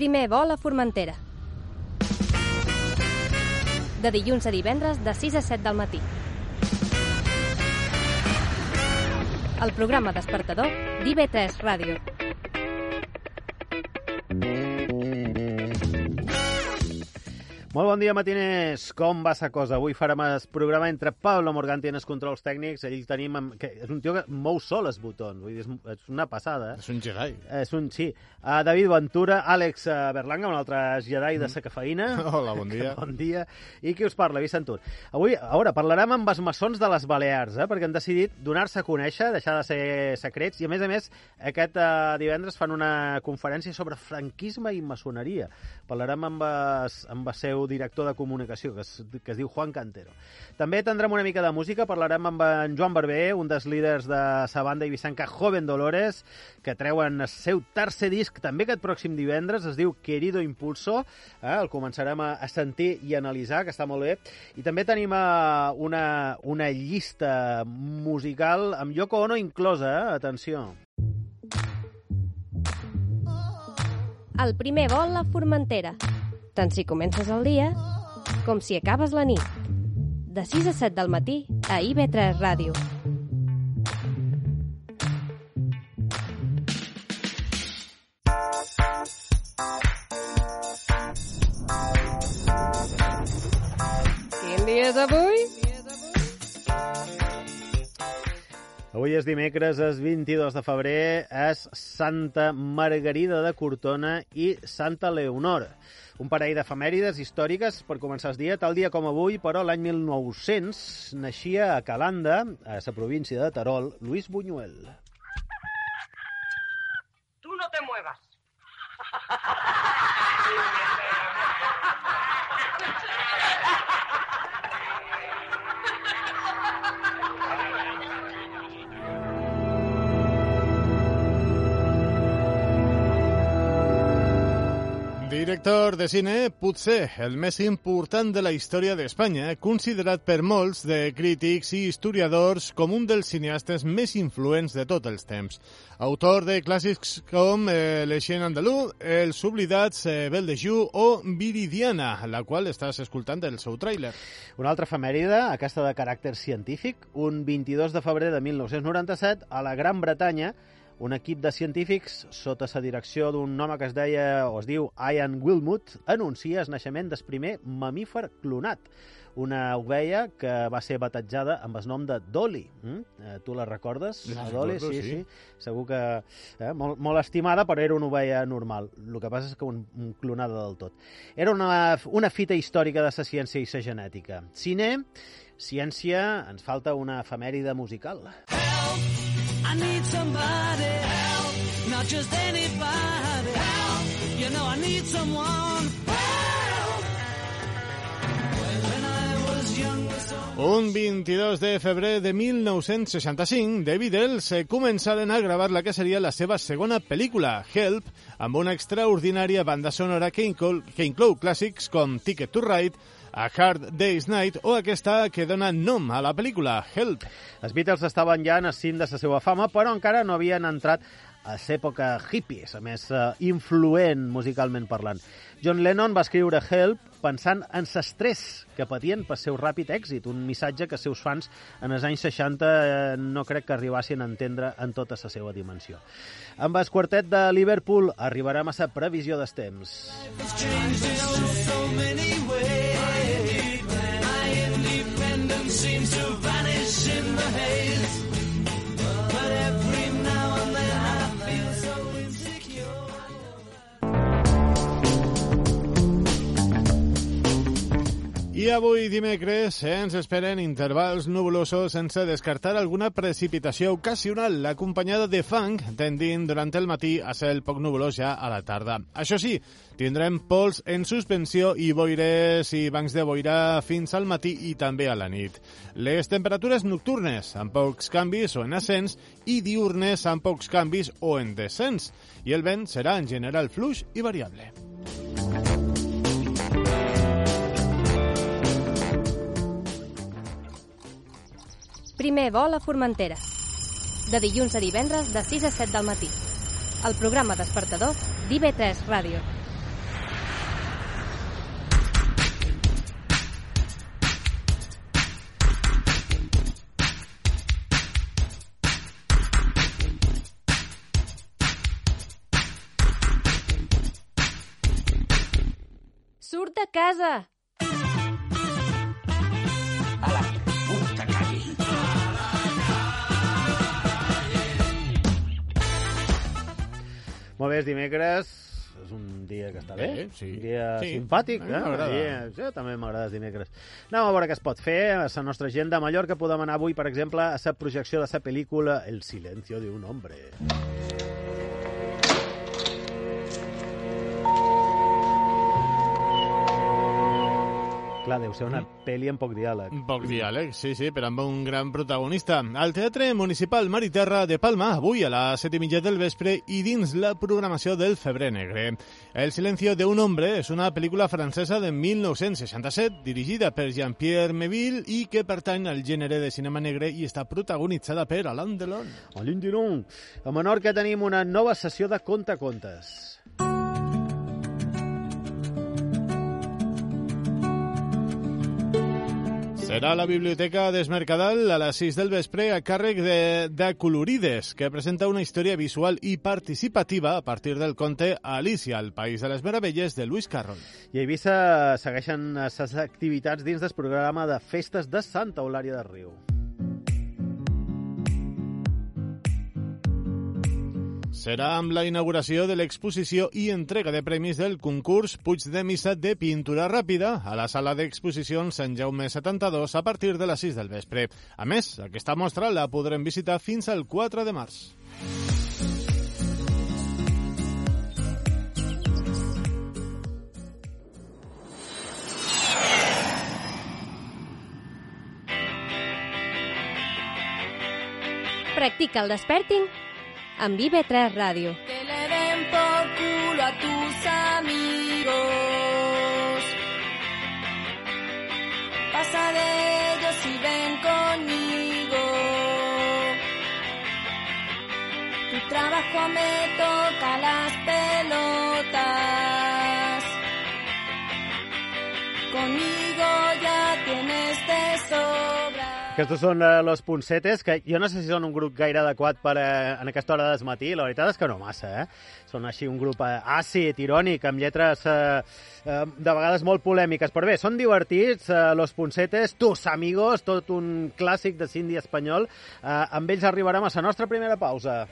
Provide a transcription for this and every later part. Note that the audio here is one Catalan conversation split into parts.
Primer vol a Formentera. De dilluns a divendres de 6 a 7 del matí. El programa despertador d'IV3 Ràdio. Molt bon dia, matiners. Com va sa cosa? Avui farem el programa entre Pablo Morganti en els controls tècnics. Ell tenim... Amb... Que és un tio que mou sol els botons. Vull dir, és, una passada. Eh? És un Jedi. És un, sí. Uh, David Ventura, Àlex uh, Berlanga, un altre Jedi de sa cafeïna. Hola, bon dia. bon dia. I qui us parla, Vicent Tur. Avui, a veure, parlarem amb els maçons de les Balears, eh? perquè han decidit donar-se a conèixer, deixar de ser secrets, i a més a més, aquest uh, divendres fan una conferència sobre franquisme i maçoneria. Parlarem amb, es, amb el seu director de comunicació, que es, que es diu Juan Cantero. També tindrem una mica de música, parlarem amb en Joan Barber, un dels líders de sa banda ibicenca Joven Dolores, que treuen el seu tercer disc, també aquest pròxim divendres, es diu Querido Impulso, eh? el començarem a, a sentir i analitzar, que està molt bé. I també tenim uh, una, una llista musical amb Yoko Ono inclosa, eh? atenció. El primer vol a Formentera. Tant si comences el dia com si acabes la nit. De 6 a 7 del matí a IB3 Ràdio. Quin dia és avui? Avui és dimecres, és 22 de febrer, és Santa Margarida de Cortona i Santa Leonor. Un parell d'efemèrides històriques per començar el dia, tal dia com avui, però l'any 1900 naixia a Calanda, a la província de Terol, Luis Buñuel. Director de cine, potser el més important de la història d'Espanya, considerat per molts de crítics i historiadors com un dels cineastes més influents de tots els temps. Autor de clàssics com eh, Le Chien Andalú, Els oblidats, eh, Bel de Ju o Viridiana, la qual estàs escoltant el seu tràiler. Una altra efemèride, aquesta de caràcter científic, un 22 de febrer de 1997, a la Gran Bretanya, un equip de científics, sota la direcció d'un home que es deia, o es diu Ian Wilmut, anuncia el naixement del primer mamífer clonat, una ovella que va ser batejada amb el nom de Dolly. Mm? Tu la recordes? La Dolly, recordo, sí, sí. sí. Segur que... Eh, molt, molt estimada, però era una ovella normal. El que passa és que un, un clonada del tot. Era una, una fita històrica de la ciència i la genètica. Cine, ciència, ens falta una efemèride musical. I need somebody help, not just anybody help. You know I need someone Un 22 de febrer de 1965, The Beatles eh, començaren a gravar la que seria la seva segona pel·lícula, Help, amb una extraordinària banda sonora que inclou, que inclou clàssics com Ticket to Ride, A Hard Day's Night o aquesta que dona nom a la pel·lícula, Help. Els Beatles estaven ja en el cim de la seva fama, però encara no havien entrat a l'època hippie, a més eh, influent musicalment parlant. John Lennon va escriure Help pensant en l'estrès que patien per seu ràpid èxit, un missatge que els seus fans en els anys 60 eh, no crec que arribassin a entendre en tota la seva dimensió. Amb el quartet de Liverpool arribarem a la previsió dels temps. it's I avui dimecres ens esperen intervals nuvolosos sense descartar alguna precipitació ocasional acompanyada de fang tendint durant el matí a ser poc nuvolós ja a la tarda. Això sí, tindrem pols en suspensió i boires i bancs de boira fins al matí i també a la nit. Les temperatures nocturnes amb pocs canvis o en ascens i diurnes amb pocs canvis o en descens. I el vent serà en general fluix i variable. Primer vol a Formentera. De dilluns a divendres de 6 a 7 del matí. El programa despertador d'IB3 Ràdio. Surt de casa! Molt bé, és dimecres, és un dia que està bé, Bé, sí. un dia Sí, simpàtic. a mi Eh? Sí, sí, també m'agrada els dimecres. Anem a veure què es pot fer a la nostra agenda. A Mallorca podem anar avui, per exemple, a la projecció de la pel·lícula El silencio de un hombre. Clar, deu ser una pel·li amb poc diàleg. Poc diàleg, sí, sí, però amb un gran protagonista. Al Teatre Municipal Mariterra de Palma, avui a les set i mitja del vespre i dins la programació del Febrer Negre. El silencio de un hombre és una pel·lícula francesa de 1967 dirigida per Jean-Pierre Meville i que pertany al gènere de cinema negre i està protagonitzada per Alain Delon. Alain Delon. A Menorca tenim una nova sessió de contacontes. Serà la Biblioteca d'Esmercadal a les 6 del vespre a càrrec de, de Colorides, que presenta una història visual i participativa a partir del conte Alicia, el País de les Meravelles, de Lewis Carroll. I a Eivissa segueixen les activitats dins del programa de festes de Santa Eulària de Riu. Serà amb la inauguració de l'exposició i entrega de premis del concurs Puig de Missa de Pintura Ràpida a la sala d'exposicions Sant Jaume 72 a partir de les 6 del vespre. A més, aquesta mostra la podrem visitar fins al 4 de març. Practica el desperting amb IB3 Ràdio. Que le den por culo a tus amigos. Pasa de ellos y ven conmigo. Tu trabajo me toca las pelotas. Conmigo ya tienes Aquests són eh, Los Punsetes, que jo no sé si són un grup gaire adequat per eh, en aquesta hora de matí. La veritat és que no massa, eh? Són així un grup eh, àcid, irònic, amb lletres eh, eh, de vegades molt polèmiques. Però bé, són divertits, eh, Los Punsetes, Tus Amigos, tot un clàssic de cindy espanyol. Eh, amb ells arribarem a la nostra primera pausa.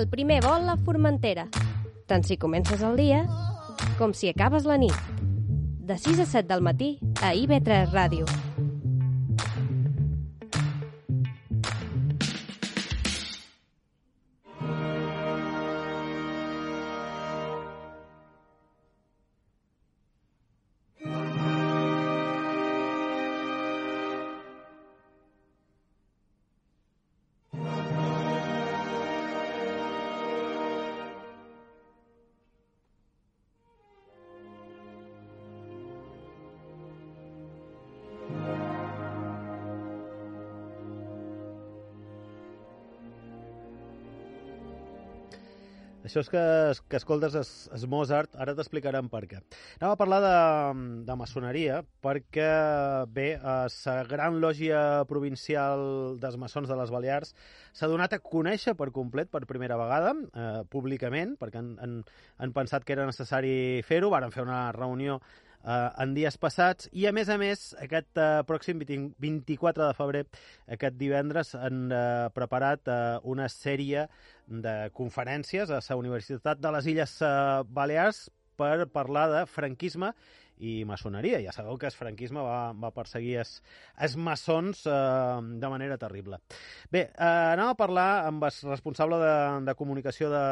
El primer vol a Formentera. Tant si comences el dia com si acabes la nit. De 6 a 7 del matí a IB3 Ràdio. Això és que, que escoltes es, es Mozart, ara t'explicarem per què. Anem a parlar de, de maçoneria, perquè, bé, la gran lògia provincial dels maçons de les Balears s'ha donat a conèixer per complet per primera vegada, eh, públicament, perquè han, han, han pensat que era necessari fer-ho, varen fer una reunió eh, en dies passats. I, a més a més, aquest eh, pròxim 20 24 de febrer, aquest divendres, han eh, preparat eh, una sèrie de conferències a la Universitat de les Illes eh, Balears per parlar de franquisme i maçoneria. Ja sabeu que el franquisme va, va perseguir els, els maçons eh, de manera terrible. Bé, eh, anem a parlar amb el responsable de, de comunicació de,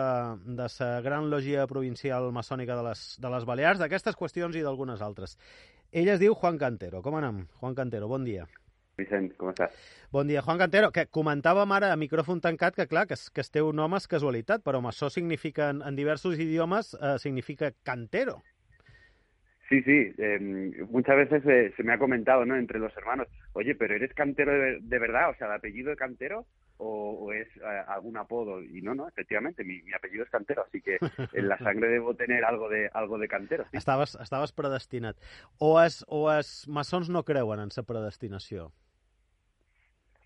de la gran lògia provincial maçònica de les, de les Balears, d'aquestes qüestions i d'algunes altres. Ell es diu Juan Cantero. Com anem? Juan Cantero, bon dia. Vicent, com estàs? Bon dia, Juan Cantero, que comentàvem ara a micròfon tancat que, clar, que, que el teu nom és casualitat, però maçó significa, en, en diversos idiomes, eh, significa cantero. Sí, sí, eh, muchas veces eh, se me ha comentado, ¿no? Entre los hermanos, oye, pero ¿eres cantero de, de verdad? O sea, ¿de apellido de cantero? ¿O, o es eh, algún apodo? Y no, no, efectivamente, mi, mi apellido es cantero, así que en la sangre debo tener algo de algo de cantero. sí. Estaves, estaves predestinat. O els, o els maçons no creuen en la predestinació?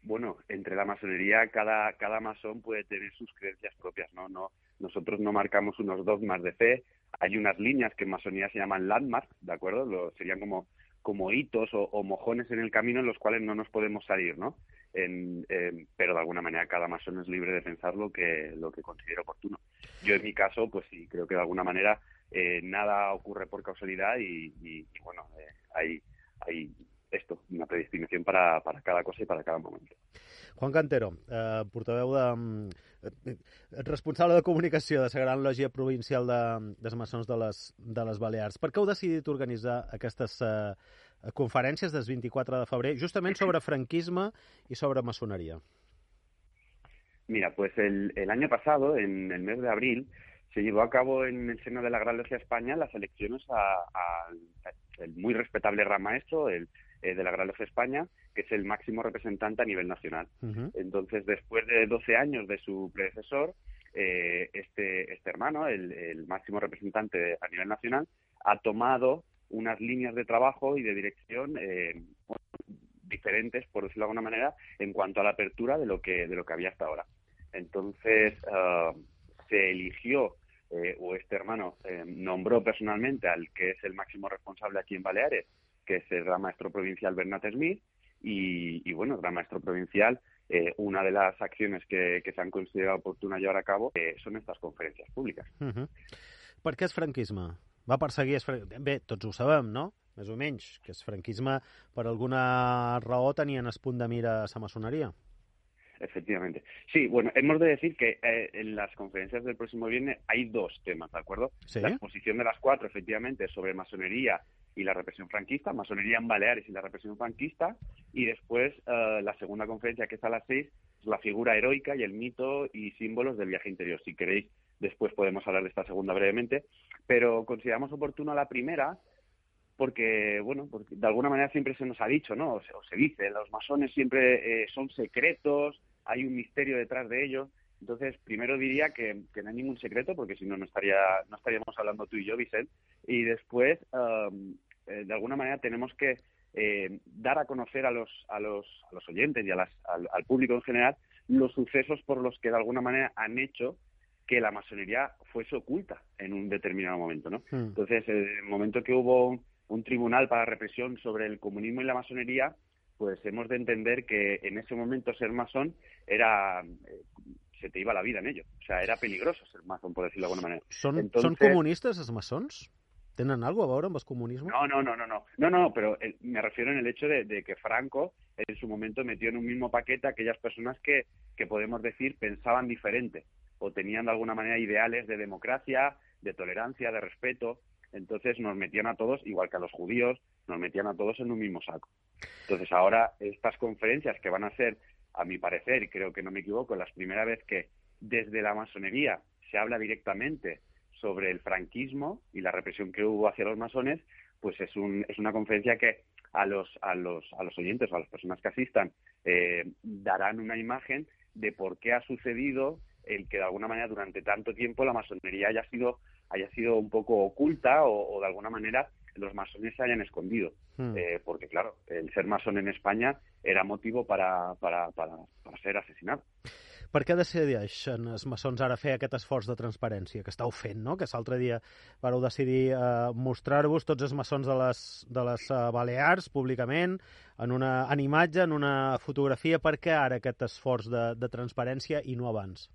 Bueno, entre la masonería, cada, cada masón puede tener sus creencias propias, ¿no? no Nosotros no marcamos unos dogmas de fe, hay unas líneas que en masonía se llaman landmarks, ¿de acuerdo? Lo- serían como, como hitos o, o mojones en el camino en los cuales no nos podemos salir, ¿no? En, pero de alguna manera cada masón es libre de pensar lo que, lo que considere oportuno. Yo en mi caso, pues sí, creo que de alguna manera eh, nada ocurre por causalidad y, y- y, bueno, eh, hay, hay esto, una predestinación para, para cada cosa y para cada momento. Juan Cantero, eh, portaveu de... mm, eh, responsable de comunicació de la Gran Lògia Provincial de, dels maçons de les, de les Balears. Per què heu decidit organitzar aquestes eh, conferències des 24 de febrer, justament sobre franquisme i sobre maçoneria? Mira, pues el, el año pasado, en el mes de abril, se llevó a cabo en el seno de la Gran Logia España las elecciones a- a- al muy respetable Gran Maestro el, eh, de la Gran Logia España, que es el máximo representante a nivel nacional. Uh Entonces, después de 12 años de su predecesor, eh, este, este hermano, el, el máximo representante a nivel nacional, ha tomado unas líneas de trabajo y de dirección eh, diferentes, por decirlo de alguna manera, en cuanto a la apertura de lo que, de lo que había hasta ahora. Entonces, ah, se eligió, eh, o este hermano eh, nombró personalmente al que es el máximo responsable aquí en Baleares, que es el gran maestro provincial Bernat Smith, y, y, bueno, el gran maestro provincial, eh, una de las acciones que, que se han considerado oportunas llevar a cabo eh, son estas conferencias públicas. -huh. Uh -huh. Per què el franquisme? Va perseguir... Fran... Bé, tots ho sabem, no? Més o menys, que el franquisme per alguna raó tenien el punt de mira a la maçoneria. Efectivamente. Sí, bueno, hemos de decir que eh, en las conferencias del próximo viernes hay dos temas, ¿de acuerdo? Sí. La exposición de las cuatro, efectivamente, sobre masonería y la represión franquista, masonería en Baleares y la represión franquista, y después eh, la segunda conferencia, que es a las seis, es la figura heroica y el mito y símbolos del viaje interior. Si queréis, después podemos hablar de esta segunda brevemente, pero consideramos oportuna la primera porque, bueno, porque de alguna manera siempre se nos ha dicho, ¿no? O se, o se dice, los masones siempre eh, son secretos, hay un misterio detrás de ellos. Entonces, primero diría que, que no hay ningún secreto, porque si no, no, estaría, no estaríamos hablando tú y yo, Vicente. Y después, um, eh, de alguna manera, tenemos que eh, dar a conocer a los, a los, a los oyentes y a las, al, al público en general los sucesos por los que de alguna manera han hecho que la masonería fuese oculta en un determinado momento, ¿no? Mm. Entonces, en el momento que hubo un, un tribunal para represión sobre el comunismo y la masonería, pues hemos de entender que en ese momento ser masón era eh, se te iba la vida en ello, o sea, era peligroso ser masón, por decirlo de alguna manera. Són, Entonces- són comunistes, els maçons? Tenen alguna a veure amb el comunisme? No, no, no, no, no, no, no, pero eh, me refiero en el hecho de, de que Franco en su momento metió en un mismo paquete a aquellas personas que, que podemos decir pensaban diferente o tenían de alguna manera ideales de democracia, de tolerancia, de respeto. Entonces nos metían a todos, igual que a los judíos, nos metían a todos en un mismo saco. Entonces ahora estas conferencias que van a ser, a mi parecer, y creo que no me equivoco, la primera vez que desde la masonería se habla directamente sobre el franquismo y la represión que hubo hacia los masones, pues es, un, es una conferencia que a los, a los, a los oyentes o a las personas que asistan eh, darán una imagen de por qué ha sucedido el que de alguna manera durante tanto tiempo la masonería haya sido, haya sido un poco oculta o, o de alguna manera los masones se hayan escondido. Mm. Eh, porque claro, el ser masón en España era motivo para, para, para, para ser asesinado. Per què decideixen els maçons ara fer aquest esforç de transparència que estàu fent, no? Que l'altre dia vareu decidir eh, mostrar-vos tots els maçons de les, de les eh, Balears públicament, en una en imatge, en una fotografia. Per què ara aquest esforç de, de transparència i no abans?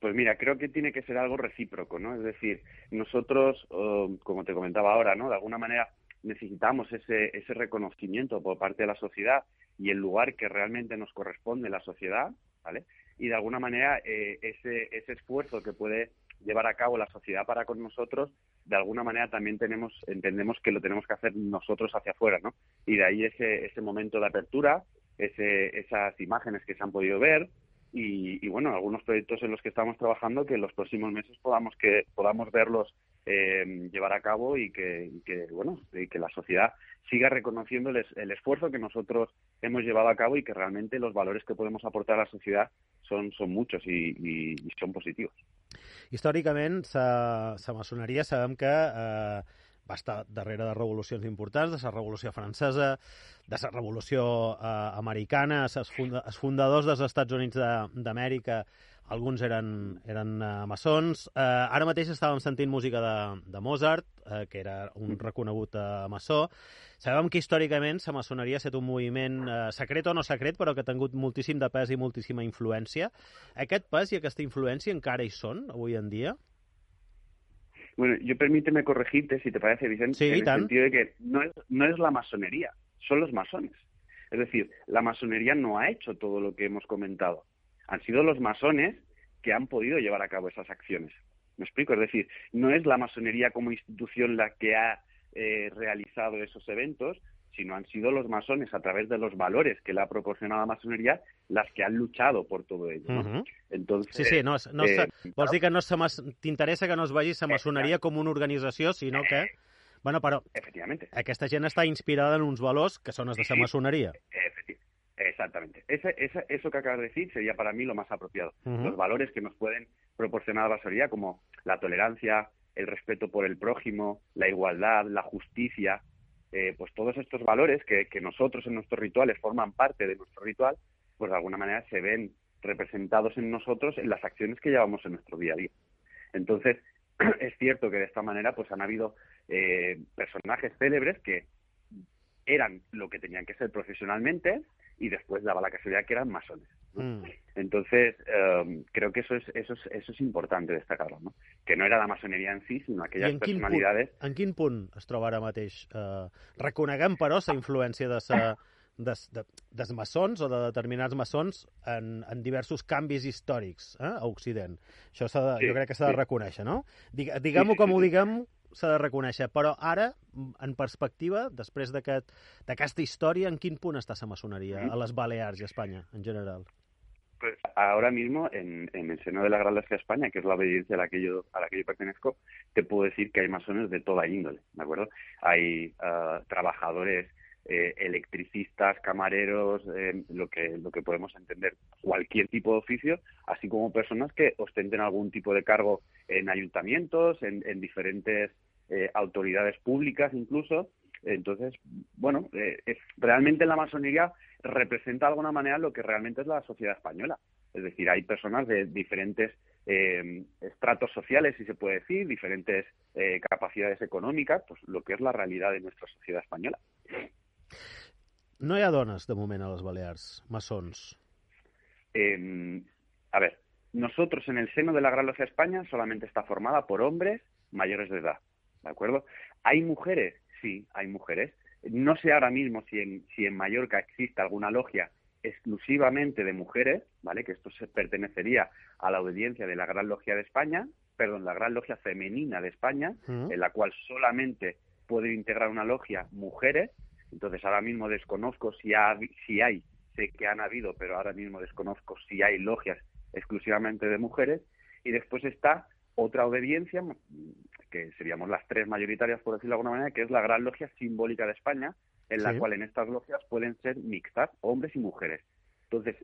Pues mira, creo que tiene que ser algo recíproco, ¿no? Es decir, nosotros, eh, como te comentaba ahora, ¿no? De alguna manera necesitamos ese, ese reconocimiento por parte de la sociedad y el lugar que realmente nos corresponde la sociedad, ¿vale? Y de alguna manera eh, ese, ese esfuerzo que puede llevar a cabo la sociedad para con nosotros, de alguna manera también tenemos, entendemos que lo tenemos que hacer nosotros hacia afuera, ¿no? Y de ahí ese, ese momento de apertura, ese, esas imágenes que se han podido ver, y, y, bueno, algunos proyectos en los que estamos trabajando que en los próximos meses podamos que podamos verlos eh, llevar a cabo y que, bueno que la sociedad siga reconociendo el, esfuerzo que nosotros hemos llevado a cabo y que realmente los valores que podemos aportar a la sociedad son, son muchos y, y, y son positivos. Històricament, que eh, va estar darrere de revolucions importants, de la Revolució Francesa, de la Revolució eh, Americana, els, funda fundadors dels Estats Units d'Amèrica, alguns eren, eren uh, maçons. Uh, ara mateix estàvem sentint música de, de Mozart, uh, que era un reconegut uh, maçó. Sabem que històricament la maçoneria ha estat un moviment uh, secret o no secret, però que ha tingut moltíssim de pes i moltíssima influència. Aquest pes i aquesta influència encara hi són avui en dia? Bueno, yo permíteme corregirte, si te parece, Vicente, sí, en el sentido de que no es, no es la masonería, son los masones. Es decir, la masonería no ha hecho todo lo que hemos comentado. Han sido los masones que han podido llevar a cabo esas acciones. ¿Me explico? Es decir, no es la masonería como institución la que ha eh, realizado esos eventos, sino han sido los masones a través de los valores que le ha proporcionado la masonería las que han luchado por todo ello. ¿no? Uh -huh. Entonces, sí, sí, no, no eh, vols dir que no t'interessa que no es vegi la maçoneria com una organització, sinó que... Bueno, però Efectivamente. aquesta gent està inspirada en uns valors que són els de la maçoneria. Efecti- Exactamente. Ese, esa- eso que acabas de decir sería para mí lo más apropiado. Los valores que nos pueden proporcionar la masonería, como la tolerancia, el respeto por el prójimo, la igualdad, la justicia, eh, pues todos estos valores que, nosotros en nuestros rituales forman parte de nuestro ritual, pues de alguna manera se ven representados en nosotros en las acciones que llevamos en nuestro día a día. Entonces, es cierto que de esta manera pues han habido eh, personajes célebres que eran lo que tenían que ser profesionalmente y después daba la casualidad que eran masones. ¿No? Mm. Entonces, eh, creo que eso es, eso, es, eso es importante destacarlo, ¿no? Que no era la masonería en sí, sino I aquellas en quin, punt, en quin punt es troba ara mateix? Eh, reconeguem, però, la influència de sa, des, de, dels maçons o de determinats maçons en, en diversos canvis històrics eh, a Occident. Això de, Sí, jo crec que s'ha de reconèixer, no? Digue- Diguem-ho sí, com sí, ho diguem, s'ha de reconèixer. Però ara, en perspectiva, després d'aquest- d'aquesta història, en quin punt està la maçoneria a les Balears i a Espanya, en general? Pues ahora mismo, en, en el seno de la Gran Logia de España, que es la obediencia a la que yo a la que yo pertenezco, te puedo decir que hay masones de toda índole, ¿de acuerdo? Hay ah, trabajadores, eh, electricistas, camareros, eh, lo que lo que podemos entender, cualquier tipo de oficio, así como personas que ostenten algún tipo de cargo en ayuntamientos, en, en diferentes eh, autoridades públicas incluso. Entonces, bueno, eh, es, realmente la masonería representa de alguna manera lo que realmente es la sociedad española. Es decir, hay personas de diferentes eh, estratos sociales, si se puede decir, diferentes eh, capacidades económicas, pues lo que es la realidad de nuestra sociedad española. No hi ha dones, de moment, a les Balears, maçons. Eh, a ver, nosotros en el seno de la Gran Logia de España solamente está formada por hombres mayores de edad, ¿de acuerdo? ¿Hay mujeres? Sí, hay mujeres. No sé ahora mismo si en, si en Mallorca existe alguna logia exclusivamente de mujeres, ¿vale? Que esto se pertenecería a la obediencia de la Gran Logia de España, perdón, la Gran Logia Femenina de España, en la cual solamente puede integrar una logia mujeres. Entonces ahora mismo desconozco si, ha, si hay, sé que han habido, pero ahora mismo desconozco si hay logias exclusivamente de mujeres. Y después está otra obediencia, que seríamos las tres mayoritarias, por decirlo de alguna manera, que es la Gran Logia Simbólica de España, en la Sí. cual en estas logias pueden ser mixtas, hombres y mujeres. Entonces,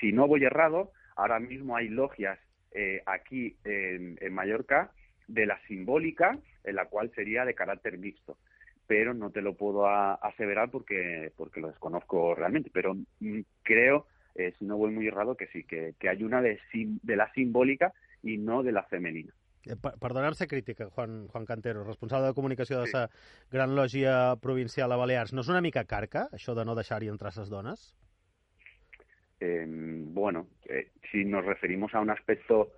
si no voy errado, ahora mismo hay logias eh, aquí en, en Mallorca de la simbólica, en la cual sería de carácter mixto. Pero no te lo puedo a- aseverar porque, porque lo desconozco realmente. Pero mm, creo eh, si no voy muy errado, que sí, que, que hay una de, sim- de la simbólica y no de la femenina. Eh, per- Perdonar-se crítica, Juan, Juan Cantero, responsable de comunicació de Sí. la Gran Lògia Provincial a Balears. No és una mica carca, això de no deixar-hi entrar les dones? Eh, bueno, eh, si nos referimos a un aspecto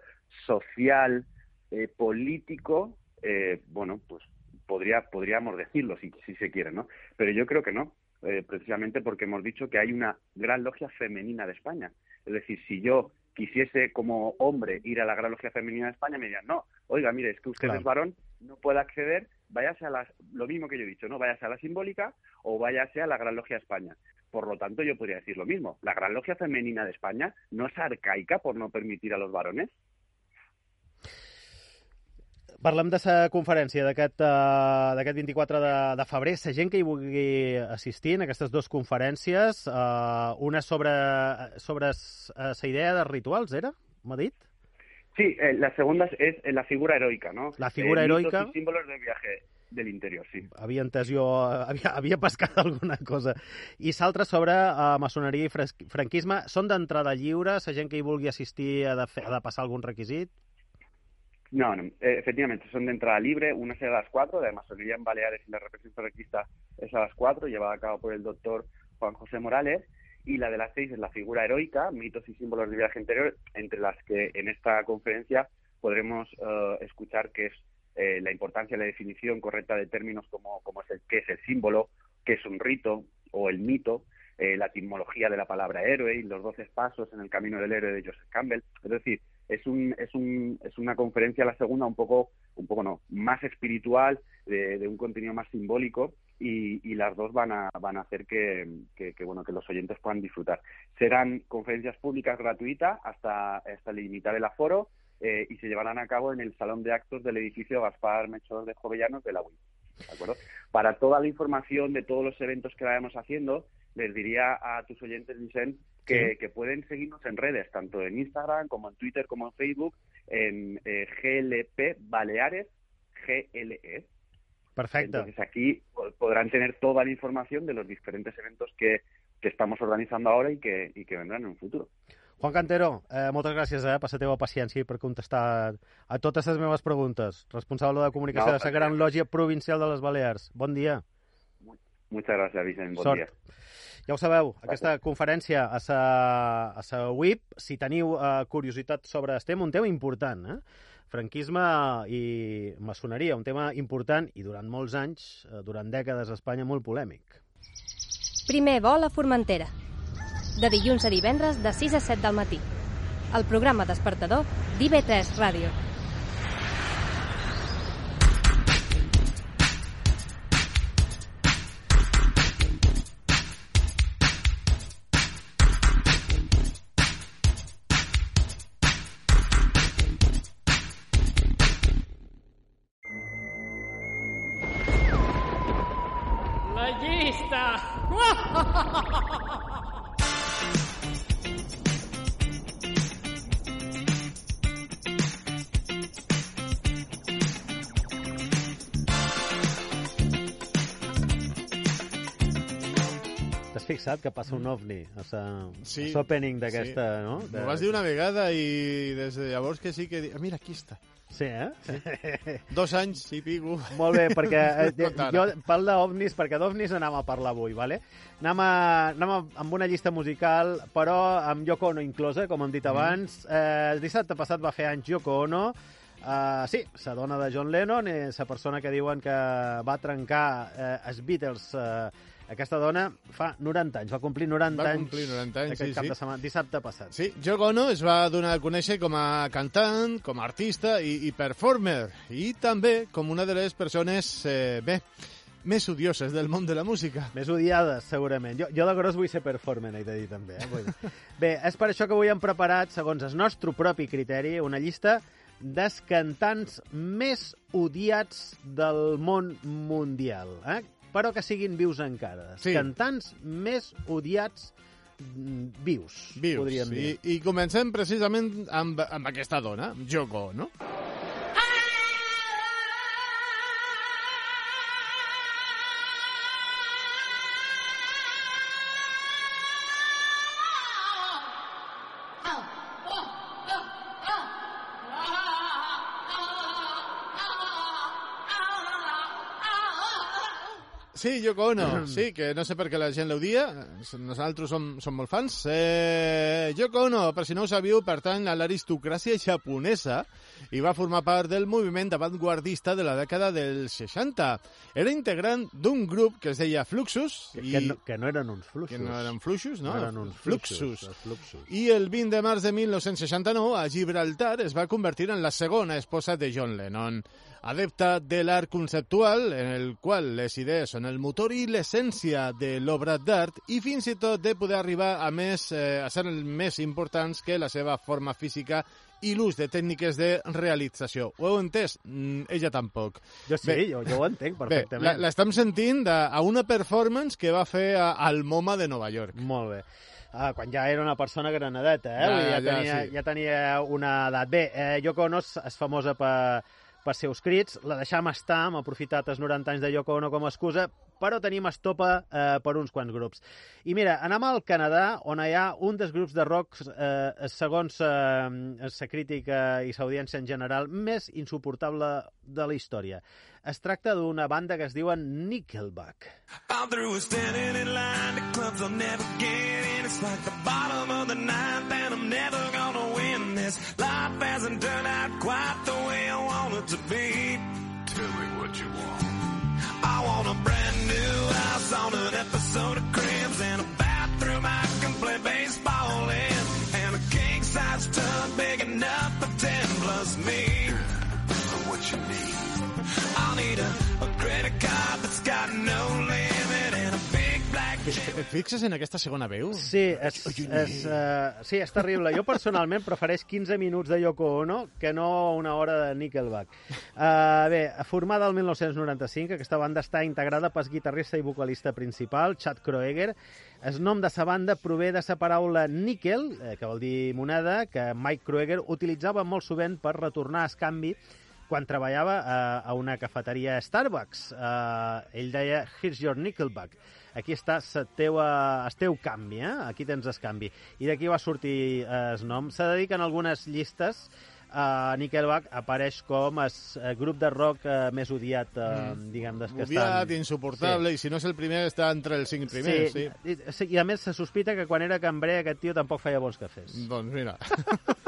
social, eh, político, eh, bueno, pues podría, podríamos decirlo si, si se quiere, ¿no? Pero yo creo que no, eh, precisamente porque hemos dicho que hay una gran logia femenina de España. Es decir, si yo quisiese como hombre ir a la gran logia femenina de España, me dirían, no, oiga, mire, es que usted Claro. es varón, no puede acceder, váyase a las, lo mismo que yo he dicho, ¿no? Váyase a la simbólica o váyase a la gran logia de España. Por lo tanto, yo podría decir lo mismo. La Gran Logia Femenina de España no es arcaica por no permitir a los varones. Parlem de la conferència d'aquest uh, d'aquest 24 de, de febrer. La gent que hi vulgui assistir en aquestes dues conferències, uh, una sobre, sobre la idea de rituals, era? M'ha dit? Sí, eh, la segunda es, eh, la figura heroica, ¿no? La figura Eh, heroica. y símbolos del viaje del interior, sí. Havia entès jo, eh, havia, havia pescat alguna cosa. I l'altra sobre uh, maçoneria i franquisme. Són d'entrada lliure? La gent que hi vulgui assistir ha de, fer, ha de passar algun requisit? No, no, eh, efectivamente, son de entrada libre. Una es a las cuatro, de masonería en Baleares y la represión franquista es a las cuatro, llevada a cabo por el doctor Juan José Morales. Y la de las seis es la figura heroica, mitos y símbolos del viaje interior, entre las que en esta conferencia podremos eh, escuchar que es eh, la importancia y la definición correcta de términos como, como es el, qué es el símbolo, qué es un rito o el mito, eh, la etimología de la palabra héroe y los doce pasos en el camino del héroe de Joseph Campbell. Es decir, es un, es un, es una conferencia la segunda un poco un poco no más espiritual de, de un contenido más simbólico y, y las dos van a van a hacer que, que, bueno que los oyentes puedan disfrutar. Serán conferencias públicas gratuitas hasta hasta limitar el aforo eh, y se llevarán a cabo en el salón de actos del edificio Gaspar Melchor de Jovellanos de la UIM ¿de acuerdo? Para toda la información de todos los eventos que vayamos haciendo, les diría a tus oyentes, Vicent, que, Sí. que pueden seguirnos en redes, tanto en Instagram como en Twitter como en Facebook, en eh, GLP Baleares, GLE. Perfecte. Entonces aquí po- podrán tener toda la información de los diferentes eventos que, que estamos organizando ahora y que, y que vendrán en un futuro. Juan Cantero, eh, moltes gràcies eh, per la teva paciència i per contestar a totes les meves preguntes. Responsable de comunicació No, de la Gran Lògia Provincial de les Balears. Bon dia. Muchas gracias, Vicent. Bon Sort. dia. Ja ho sabeu, aquesta conferència a sa, a sa WIP, si teniu eh, curiositat sobre el tema, un tema important, eh? franquisme i maçoneria, un tema important i durant molts anys, eh, durant dècades a Espanya, molt polèmic. Primer vol a Formentera. De dilluns a divendres de 6 a 7 del matí. El programa despertador d'IV3 Ràdio. Fixat que passa un ovni a sa, Sí, a l'opening d'aquesta, sí. no? M'ho vas dir una vegada i des de llavors que sí que... di- Ah, mira, aquí està. Sí, eh? Dos anys i pico. Molt bé, perquè eh, jo parlo d'ovnis, perquè d'ovnis anem a parlar avui, vale? Anem, a, anem a, amb una llista musical, però amb Yoko Ono inclosa, com hem dit abans. Eh, el dissabte passat va fer anys Yoko Ono, Uh, sí, la dona de John Lennon, és la persona que diuen que va trencar uh, els Beatles. Uh, aquesta dona fa 90 anys, va complir 90 Va anys complir 90 anys, aquest sí, cap sí. de setmana, dissabte passat. Sí, Yoko Ono es va donar a conèixer com a cantant, com a artista i, i performer, i també com una de les persones, eh, bé, més odioses del món de la música. Més odiades, segurament. Jo, jo de gros vull ser performer, he de dir també. Eh? Vull dir. Bé, és per això que avui hem preparat, segons el nostre propi criteri, una llista dels cantants més odiats del món mundial, eh? Però que siguin vius encara. Sí. Cantants més odiats mm, vius, Vius. podríem dir. I, I comencem precisament amb, amb aquesta dona, Yoko, no? Sí, Yoko Ono, sí, que no sé per què la gent l'odia, nosaltres som, som molt fans. Eh, Yoko Ono, per si no ho sabíeu, pertany a l'aristocràcia japonesa i va formar part del moviment avantguardista de la dècada dels 60. Era integrant d'un grup que es deia Fluxus. Que, que, no, que no eren uns fluxos. Que no eren fluxos, no? No eren uns fluxus. fluxos. els fluxos. I el 20 de març de 1969, a Gibraltar, es va convertir en la segona esposa de John Lennon. Adepta de l'art conceptual, en el qual les idees són el motor i l'essència de l'obra d'art, i fins i tot de poder arribar a, més, eh, a ser més importants que la seva forma física i l'ús de tècniques de realització. Ho heu entès? Mm, ella tampoc. Jo sí, jo, jo ho entenc Bé, perfectament. l'estem sentint de, a una performance que va fer a, al MoMA de Nova York. Molt bé. Ah, quan ja era una persona granadeta, eh? Ja, ja, ja, tenia, sí. ja tenia una edat. Bé, eh, Yoko Ono és famosa per, per seus crits, la deixam estar, hem aprofitat els 90 anys de Yoko Ono com a excusa, però tenim estopa eh, per uns quants grups. I mira, anem al Canadà, on hi ha un dels grups de rock, eh, segons eh, sa crítica i s'audiència en general, més insuportable de la història. Es tracta d'una banda que es diuen Nickelback. Through standing in line clubs I'll never get in. It's like the bottom of the ninth and I'm never gonna win this. Life hasn't turned out quite the way I to be. Tell me what you want. I want a brand new house on an episode of Cribs and a bathroom I can play baseball in. And a king size tub big enough for 10 plus me. What you need? I'll need a, Et fixes en aquesta segona veu? Sí, és, és, uh, sí, és terrible. Jo personalment prefereix 15 minuts de Yoko Ono que no una hora de Nickelback. Uh, bé, formada el 1995, aquesta banda està integrada pel guitarrista i vocalista principal, Chad Kroeger. El nom de sa banda prové de sa paraula níquel, eh, que vol dir moneda, que Mike Kroeger utilitzava molt sovint per retornar a canvi quan treballava a, a una cafeteria Starbucks. Uh, ell deia, here's your Nickelback. Aquí està el teu, el teu canvi, eh? Aquí tens el canvi. I d'aquí va sortir eh, el nom. Se dedica en algunes llistes a Nickelback apareix com el eh, grup de rock eh, més odiat, eh, diguem, dels que Odiat, estan... insuportable, i si no és el primer, està entre els cinc primers. Sí. I, sí, I a més se sospita que quan era cambrer aquest tio tampoc feia bons cafès. Doncs mira.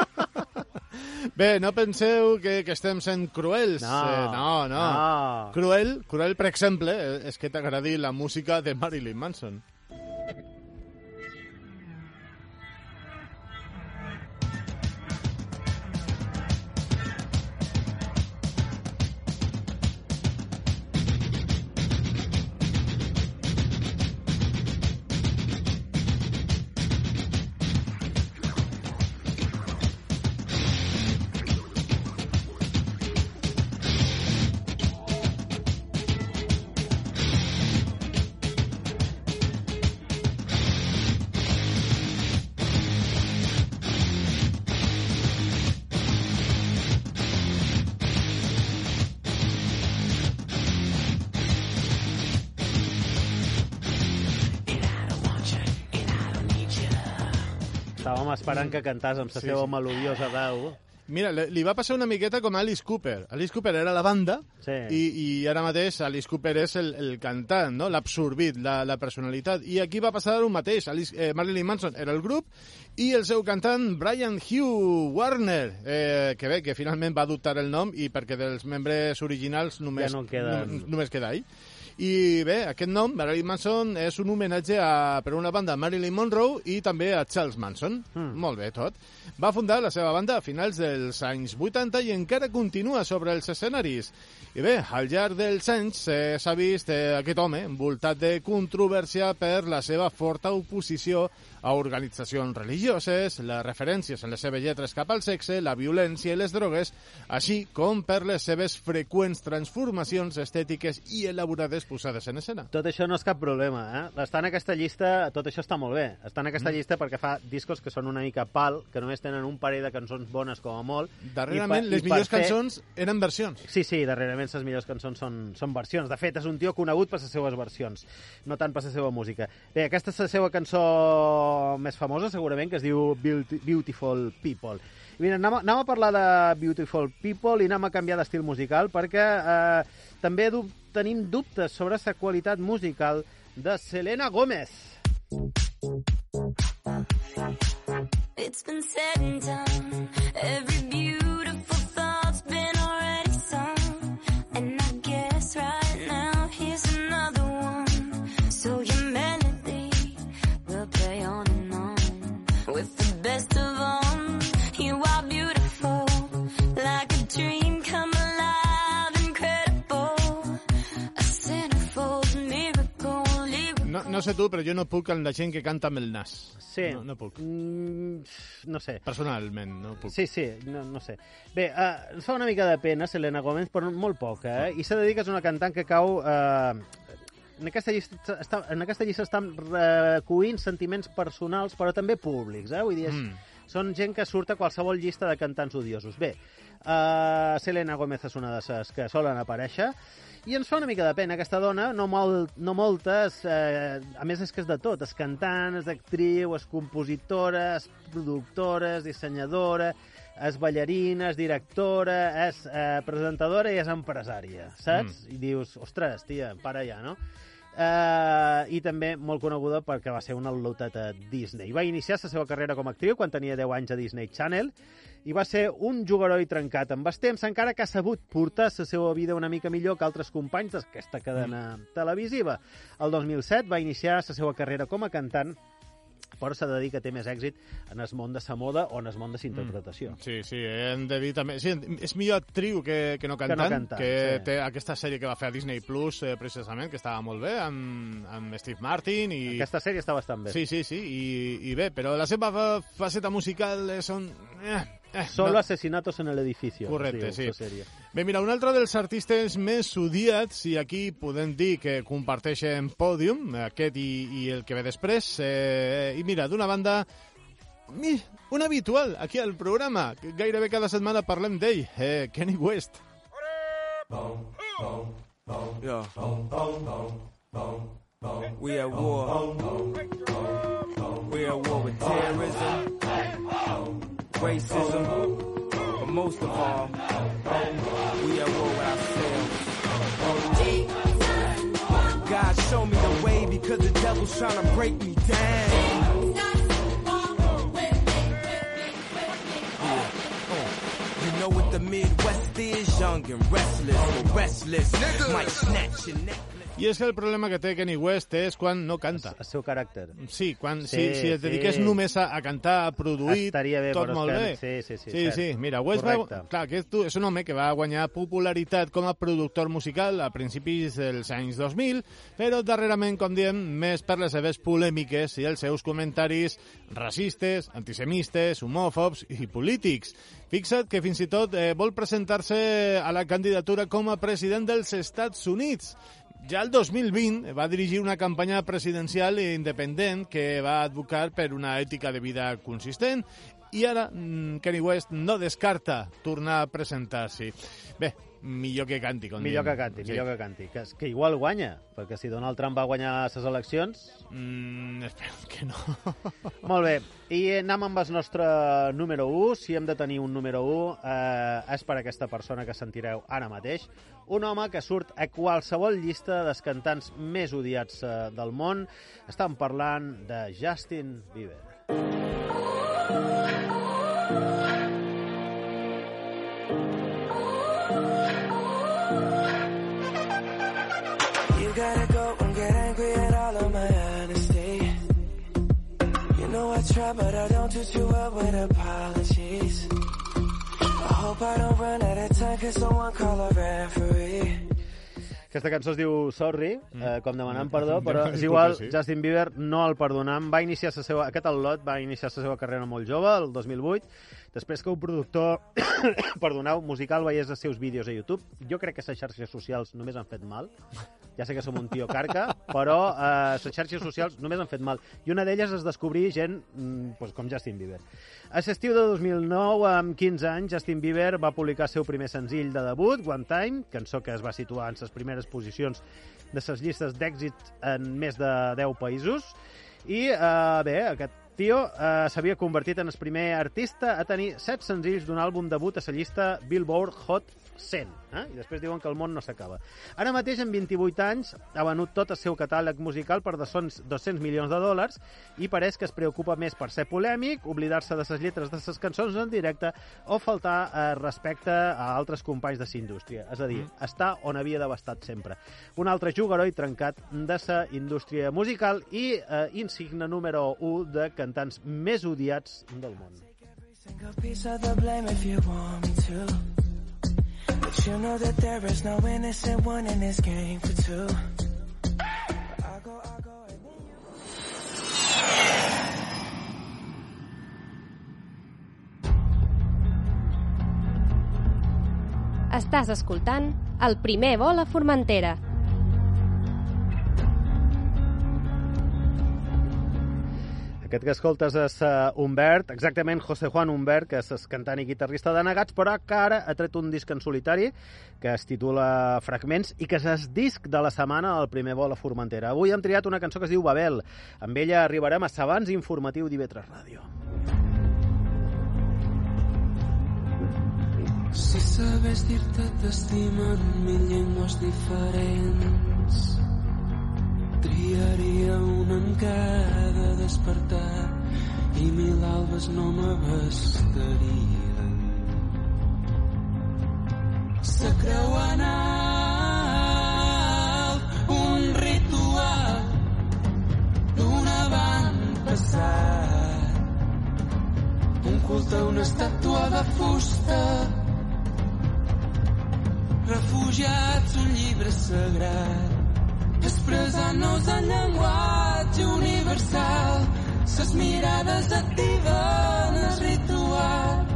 Bé, no penseu que, que estem sent cruels. No, eh, no, no. no. Cruel, cruel, per exemple, eh, és que t'agradi la música de Marilyn Manson. Que cantàs amb la Sí, seva sí. melodiosa veu. Mira, li va passar una miqueta com a Alice Cooper. Alice Cooper era la banda Sí. i, i ara mateix Alice Cooper és el, el cantant, no? l'absorbit, la, la personalitat. I aquí va passar un mateix. Alice, eh, Marilyn Manson era el grup i el seu cantant Brian Hugh Warner, eh, que bé, que finalment va adoptar el nom i perquè dels membres originals només, Ja no queden. no- només queda ell. I bé, aquest nom, Marilyn Manson, és un homenatge a, per una banda a Marilyn Monroe i també a Charles Manson. Mm. Molt bé, tot. Va fundar la seva banda a finals dels anys 80 i encara continua sobre els escenaris. I bé, al llarg dels anys eh, s'ha vist eh, aquest home envoltat de controvèrsia per la seva forta oposició a organitzacions religioses, les referències en les seves lletres cap al sexe, la violència i les drogues, així com per les seves freqüents transformacions estètiques i elaborades posades en escena. Tot això no és cap problema, eh? Estar en aquesta llista, tot això està molt bé. Estar en aquesta mm. llista perquè fa discos que són una mica pal, que només tenen un parell de cançons bones com a molt. Darrerament, I per- les i millors fer- cançons eren versions. Sí, sí, darrerament les millors cançons són, són versions. De fet, és un tio conegut per les seues versions, no tant per la seva música. Bé, aquesta és la seva cançó més famosa, segurament, que es diu Beauti- Beautiful People. I mira, anem, a- anem a parlar de Beautiful People i anem a canviar d'estil musical perquè eh, també tenim dubtes sobre la qualitat musical de Selena Gómez. It's been said and done. Every No, sé tu, però jo no puc amb la gent que canta amb el nas. Sí. No, no puc. Mm, no sé. Personalment, no puc. Sí, sí, no, no sé. Bé, uh, fa una mica de pena Selena Gomez, però molt poca, eh? I s'ha de dir que és una cantant que cau... Uh, en aquesta llista, està, en aquesta llista estan recollint sentiments personals, però també públics, eh? Vull dir, és, Mm. són gent que surt a qualsevol llista de cantants odiosos. Bé, uh, Selena Gomez és una de les que solen aparèixer, i ens fa una mica de pena aquesta dona, no, molt, no moltes, eh, a més és que és de tot, és cantant, és actriu, és compositora, és productora, és dissenyadora, és ballarina, és directora, és eh, presentadora i és empresària, saps? Mm. I dius, ostres, tia, para ja, no? Uh, I també molt coneguda perquè va ser una lotet a Disney. Va iniciar la seva carrera com a actriu quan tenia 10 anys a Disney Channel i va ser un jugador i trencat amb els temps, encara que ha sabut portar la seva vida una mica millor que altres companys d'aquesta cadena televisiva. El 2007 va iniciar la seva carrera com a cantant però s'ha de dir que té més èxit en el món de la moda o en el món de la interpretació. Sí, sí, hem de dir també... Sí, és millor actriu que, que no cantant, no cantant, que sí. té aquesta sèrie que va fer a Disney Plus, eh, precisament, que estava molt bé, amb, amb Steve Martin i... Aquesta sèrie està bastant bé. Sí, sí, sí, i, i bé, però la seva fa- faceta musical són... Eh, eh, Solo no. asesinatos en el edificio. Correcte, sí. sèrie. Bé, mira, un altre dels artistes més odiats, i aquí podem dir que comparteixen pòdium, aquest i, i el que ve després, eh, i mira, d'una banda, un habitual aquí al programa, que gairebé cada setmana parlem d'ell, eh, Kenny West. Yeah. We at war. We at war with terrorism, racism, but most of all, we at war with ourselves. God show me the way because the devil's trying to break me down. Uh, You know what the Midwest is? Young and restless, restless. Might snatch your neck. I és que el problema que té Kenny West és quan no canta. El seu caràcter. Sí, quan, Sí, si, si et dediqués sí. només a, a cantar, a produir, Estaria bé, tot és molt que- bé. sí, sí, sí, sí, cert. sí. Mira, West va, clar, aquest tu- és un home que va guanyar popularitat com a productor musical a principis dels anys 2000, però darrerament, com diem, més per les seves polèmiques i els seus comentaris racistes, antisemistes, homòfobs i polítics. Fixa't que fins i tot eh, vol presentar-se a la candidatura com a president dels Estats Units. Ja el 2020 va dirigir una campanya presidencial independent que va advocar per una ètica de vida consistent i ara mm, Kanye West no descarta tornar a presentar-s'hi. Bé, millor que canti. Com Millor que canti, millor que canti. Que, que igual guanya, perquè si Donald Trump va guanyar les eleccions... Mm, espero que no. Molt bé, i anem amb el nostre número 1. Si hem de tenir un número 1, eh, és per aquesta persona que sentireu ara mateix. Un home que surt a qualsevol llista dels cantants més odiats eh, del món. Estan parlant de Justin Bieber. Try, but I don't do too well with apologies. I hope I don't run out of time, cause someone call a referee. Aquesta cançó es diu Sorry, eh, com demanant Mm. perdó, però és igual, sí. Justin Bieber no el perdonam. Va iniciar la seva, aquest al·lot va iniciar la seva carrera molt jove, el 2008, després que un productor, perdoneu, musical veiés els seus vídeos a YouTube. Jo crec que les xarxes socials només han fet mal. Ja sé que som un tio carca, però eh, les xarxes socials només han fet mal. I una d'elles és descobrir gent mm, pues, com Justin Bieber. A l'estiu de 2009, amb 15 anys, Justin Bieber va publicar el seu primer senzill de debut, One Time, cançó que es va situar en les primeres posicions de les llistes d'èxit en més de 10 països. I, eh, bé, aquest tio eh, s'havia convertit en el primer artista a tenir 7 senzills d'un àlbum debut a la llista Billboard Hot 100. Eh? I després diuen que el món no s'acaba. Ara mateix, en 28 anys, ha venut tot el seu catàleg musical per 200 200 milions de dòlars i pareix que es preocupa més per ser polèmic, oblidar-se de les lletres de les cançons en directe o faltar eh, respecte a altres companys de la indústria. És a dir, mm. està on havia d'haver estat sempre. Un altre jugador trencat de la indústria musical i eh, insigne número 1 de cantants més odiats del món. Take a piece of the blame if you want me to. But you know that there is no innocent one in this game for two. Estàs escoltant el primer vol a Formentera. Aquest que escoltes és uh, Humbert, exactament José Juan Humbert, que és cantant i guitarrista de Negats, però que ara ha tret un disc en solitari que es titula Fragments i que és el disc de la setmana al primer vol a Formentera. Avui hem triat una cançó que es diu Babel. Amb ella arribarem a Sabans Informatiu d'Ivetres Ràdio. Si sabés dir-te t'estimo en mil llengües diferents triaria una en cada despertar i mil albes no m'abastarien se creu en alt un ritual d'un avantpassat un culte una estàtua de fusta refugiats un llibre sagrat expressant-nos en llenguatge universal. Ses mirades activen el ritual.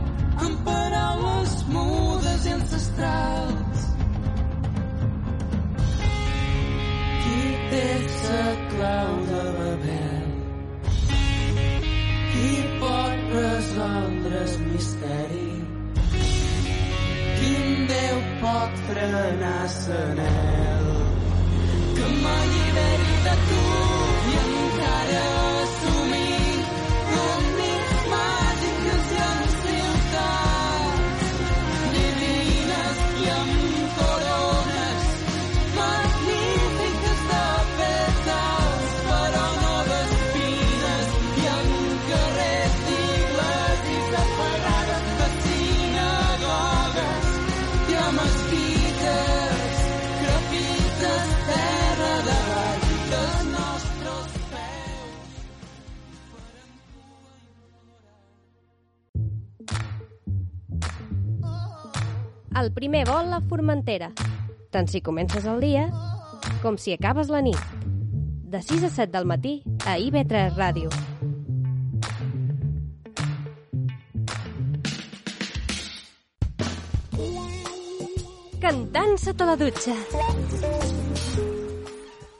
Amb paraules mudes i ancestrals. Qui té la clau de Babel qui pot resoldre el misteri? Quin Déu pot frenar l'anel que m'alliberi de tu i El primer vol a Formentera. Tant si comences el dia com si acabes la nit. De 6 a 7 del matí a IB3 Ràdio. Cantant sota la dutxa.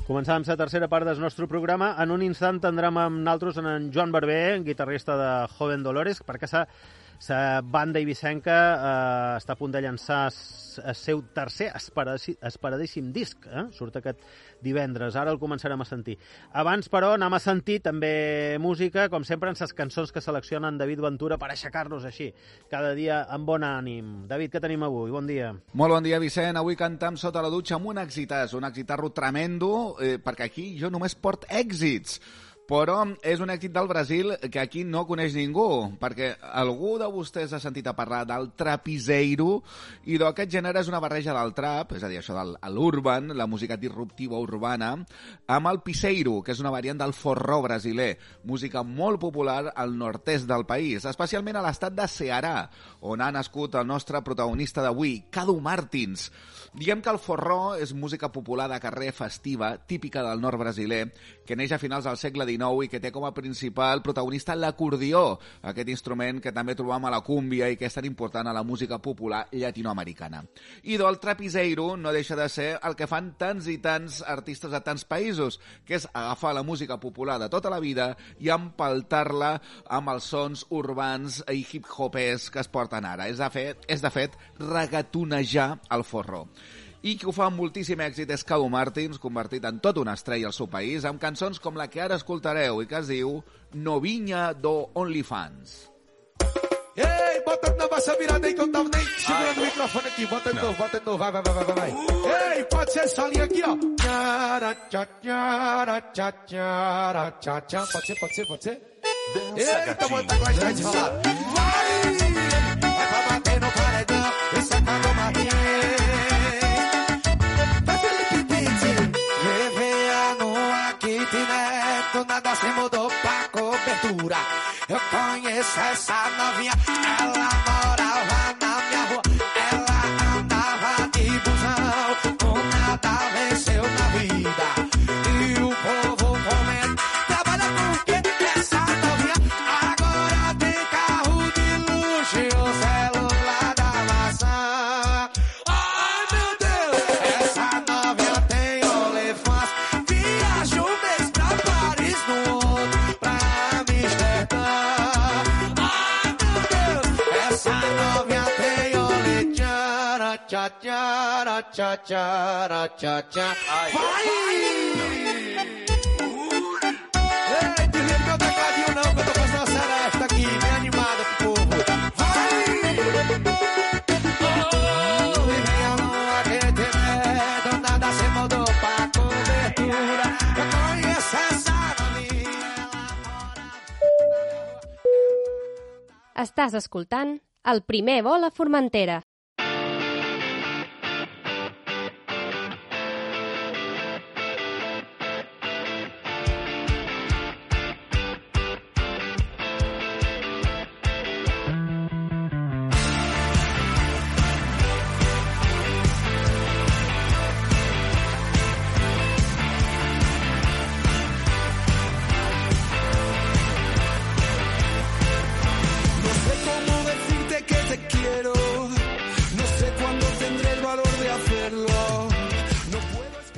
Començàvem la tercera part del nostre programa. En un instant tindrem amb naltros en, Joan Barber, guitarrista de Joven Dolores, perquè sa, sa banda ibicenca eh, està a punt de llançar el seu tercer esperadíssim disc. Eh? Surt aquest divendres. Ara el començarem a sentir. Abans, però, anem a sentir també música, com sempre, en les cançons que seleccionen David Ventura per aixecar-nos així, cada dia amb bon ànim. David, què tenim avui? Bon dia. Molt bon dia, Vicent. Avui cantam sota la dutxa amb un exitàs, un exitarro tremendo, eh, perquè aquí jo només port èxits. Però és un èxit del Brasil que aquí no coneix ningú, perquè algú de vostès ha sentit a parlar del trapiseiro, i d'aquest gènere és una barreja del trap, és a dir, això de l'urban, la música disruptiva urbana, amb el piseiro, que és una variant del forró brasiler, música molt popular al nord-est del país, especialment a l'estat de Ceará, on ha nascut el nostre protagonista d'avui, Cadu Martins. Diguem que el forró és música popular de carrer festiva, típica del nord brasiler, que neix a finals del segle XIX i que té com a principal protagonista l'acordió, aquest instrument que també trobam a la cúmbia i que és tan important a la música popular llatinoamericana. I del trapiseiro no deixa de ser el que fan tants i tants artistes de tants països, que és agafar la música popular de tota la vida i empaltar-la amb els sons urbans i hip-hopers que es porten ara. És de fet, és de fet regatonejar el forró i qui ho fa amb moltíssim èxit és Cadu Martins, convertit en tot una estrella al seu país, amb cançons com la que ara escoltareu i que es diu Novinha do OnlyFans. Ei, bota de novo essa virada aí que eu tava nem segurando o microfone aqui. Bota de novo, bota de novo, vai, vai, vai, vai, vai. Ei, pode ser essa linha aqui, ó. Tchara, tchá, tchara, tchá, tchara, tchá, tchá. Pode ser, pode ser, pode ser? Eita, bota gostar de falar. Cobertura. Eu conheço essa novinha, ela morava tchara, tchá, tchara, tchá, tchá. Vai! Ei, desliga meu tecladinho não, que eu tô fazendo uma seresta aqui, bem animada pro povo. Vai! Oh, e vem a lua que te medo, nada se mudou pra cobertura. Eu conheço essa novinha. Estàs escoltant el primer vol a Formentera.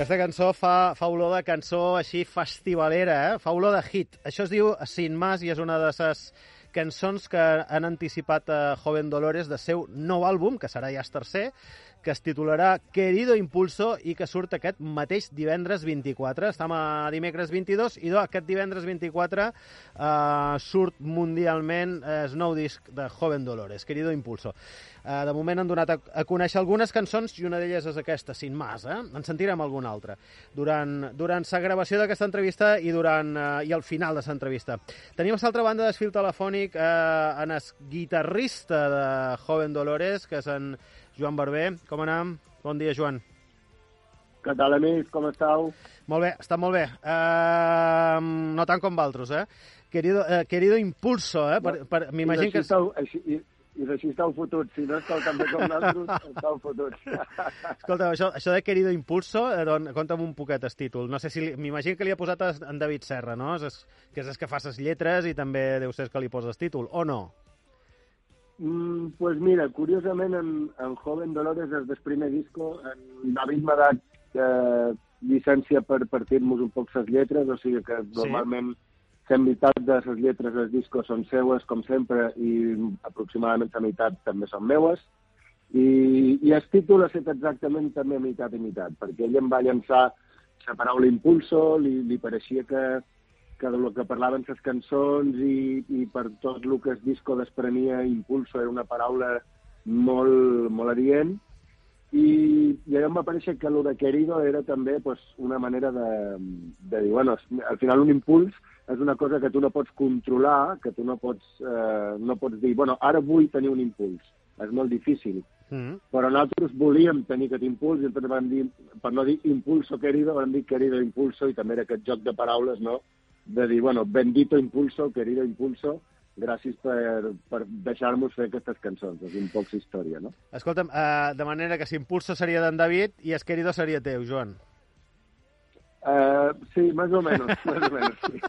Aquesta cançó fa, fa olor de cançó així festivalera, eh? fa olor de hit. Això es diu Sin Más i és una de les cançons que han anticipat a Joven Dolores de seu nou àlbum, que serà ja el tercer, que es titularà Querido Impulso i que surt aquest mateix divendres 24. Estem a dimecres 22 i do, aquest divendres 24 eh, surt mundialment eh, el nou disc de Joven Dolores, Querido Impulso. Eh, de moment han donat a, a conèixer algunes cançons i una d'elles és aquesta, Sin Más. Eh? En sentirem alguna altra durant, durant la gravació d'aquesta entrevista i, durant, eh, i al final de l'entrevista. Tenim a l'altra banda del fil telefònic eh, en el guitarrista de Joven Dolores, que és en Joan Barber. Com anem? Bon dia, Joan. Què tal, amics? Com esteu? Molt bé, està molt bé. Uh, no tant com valtros, eh? Querido, uh, querido impulso, eh? Per, per, M'imagino que... Esteu, així, i, I d'així esteu fotuts. Si no esteu també com nosaltres, esteu fotuts. Escolta, això, això de querido impulso, eh, don, conta'm un poquet el títol. No sé si... M'imagino que li ha posat en David Serra, no? És, que és el que fa les lletres i també deu ser que li posa el títol, o no? Mm, pues mira, curiosament, en, en Joven Dolores, des del primer disco, en David m'ha dat eh, llicència per partir-nos un poc les lletres, o sigui que normalment la meitat de les lletres del disco són seues, com sempre, i aproximadament la meitat també són meues. I, i el títol ha estat exactament també meitat i meitat, perquè ell em va llançar la paraula impulso, li, li pareixia que, que del que parlaven les cançons i, i per tot el que el disco desprenia impulso era una paraula molt, molt adient i, i allò em va parèixer que el de querido era també pues, una manera de, de dir, bueno, al final un impuls és una cosa que tu no pots controlar, que tu no pots, eh, no pots dir, bueno, ara vull tenir un impuls. És molt difícil. Mm. Però nosaltres volíem tenir aquest impuls i entonces vam dir, per no dir impulso querido, vam dir querido impulso i també era aquest joc de paraules, no?, de dir, bueno, bendito impulso, querido impulso, gràcies per, per deixar-nos fer aquestes cançons. És un poc història, no? Escolta'm, uh, de manera que si impulso seria d'en David i es querido seria teu, Joan. Uh, sí, más o menos, más o menos, sí.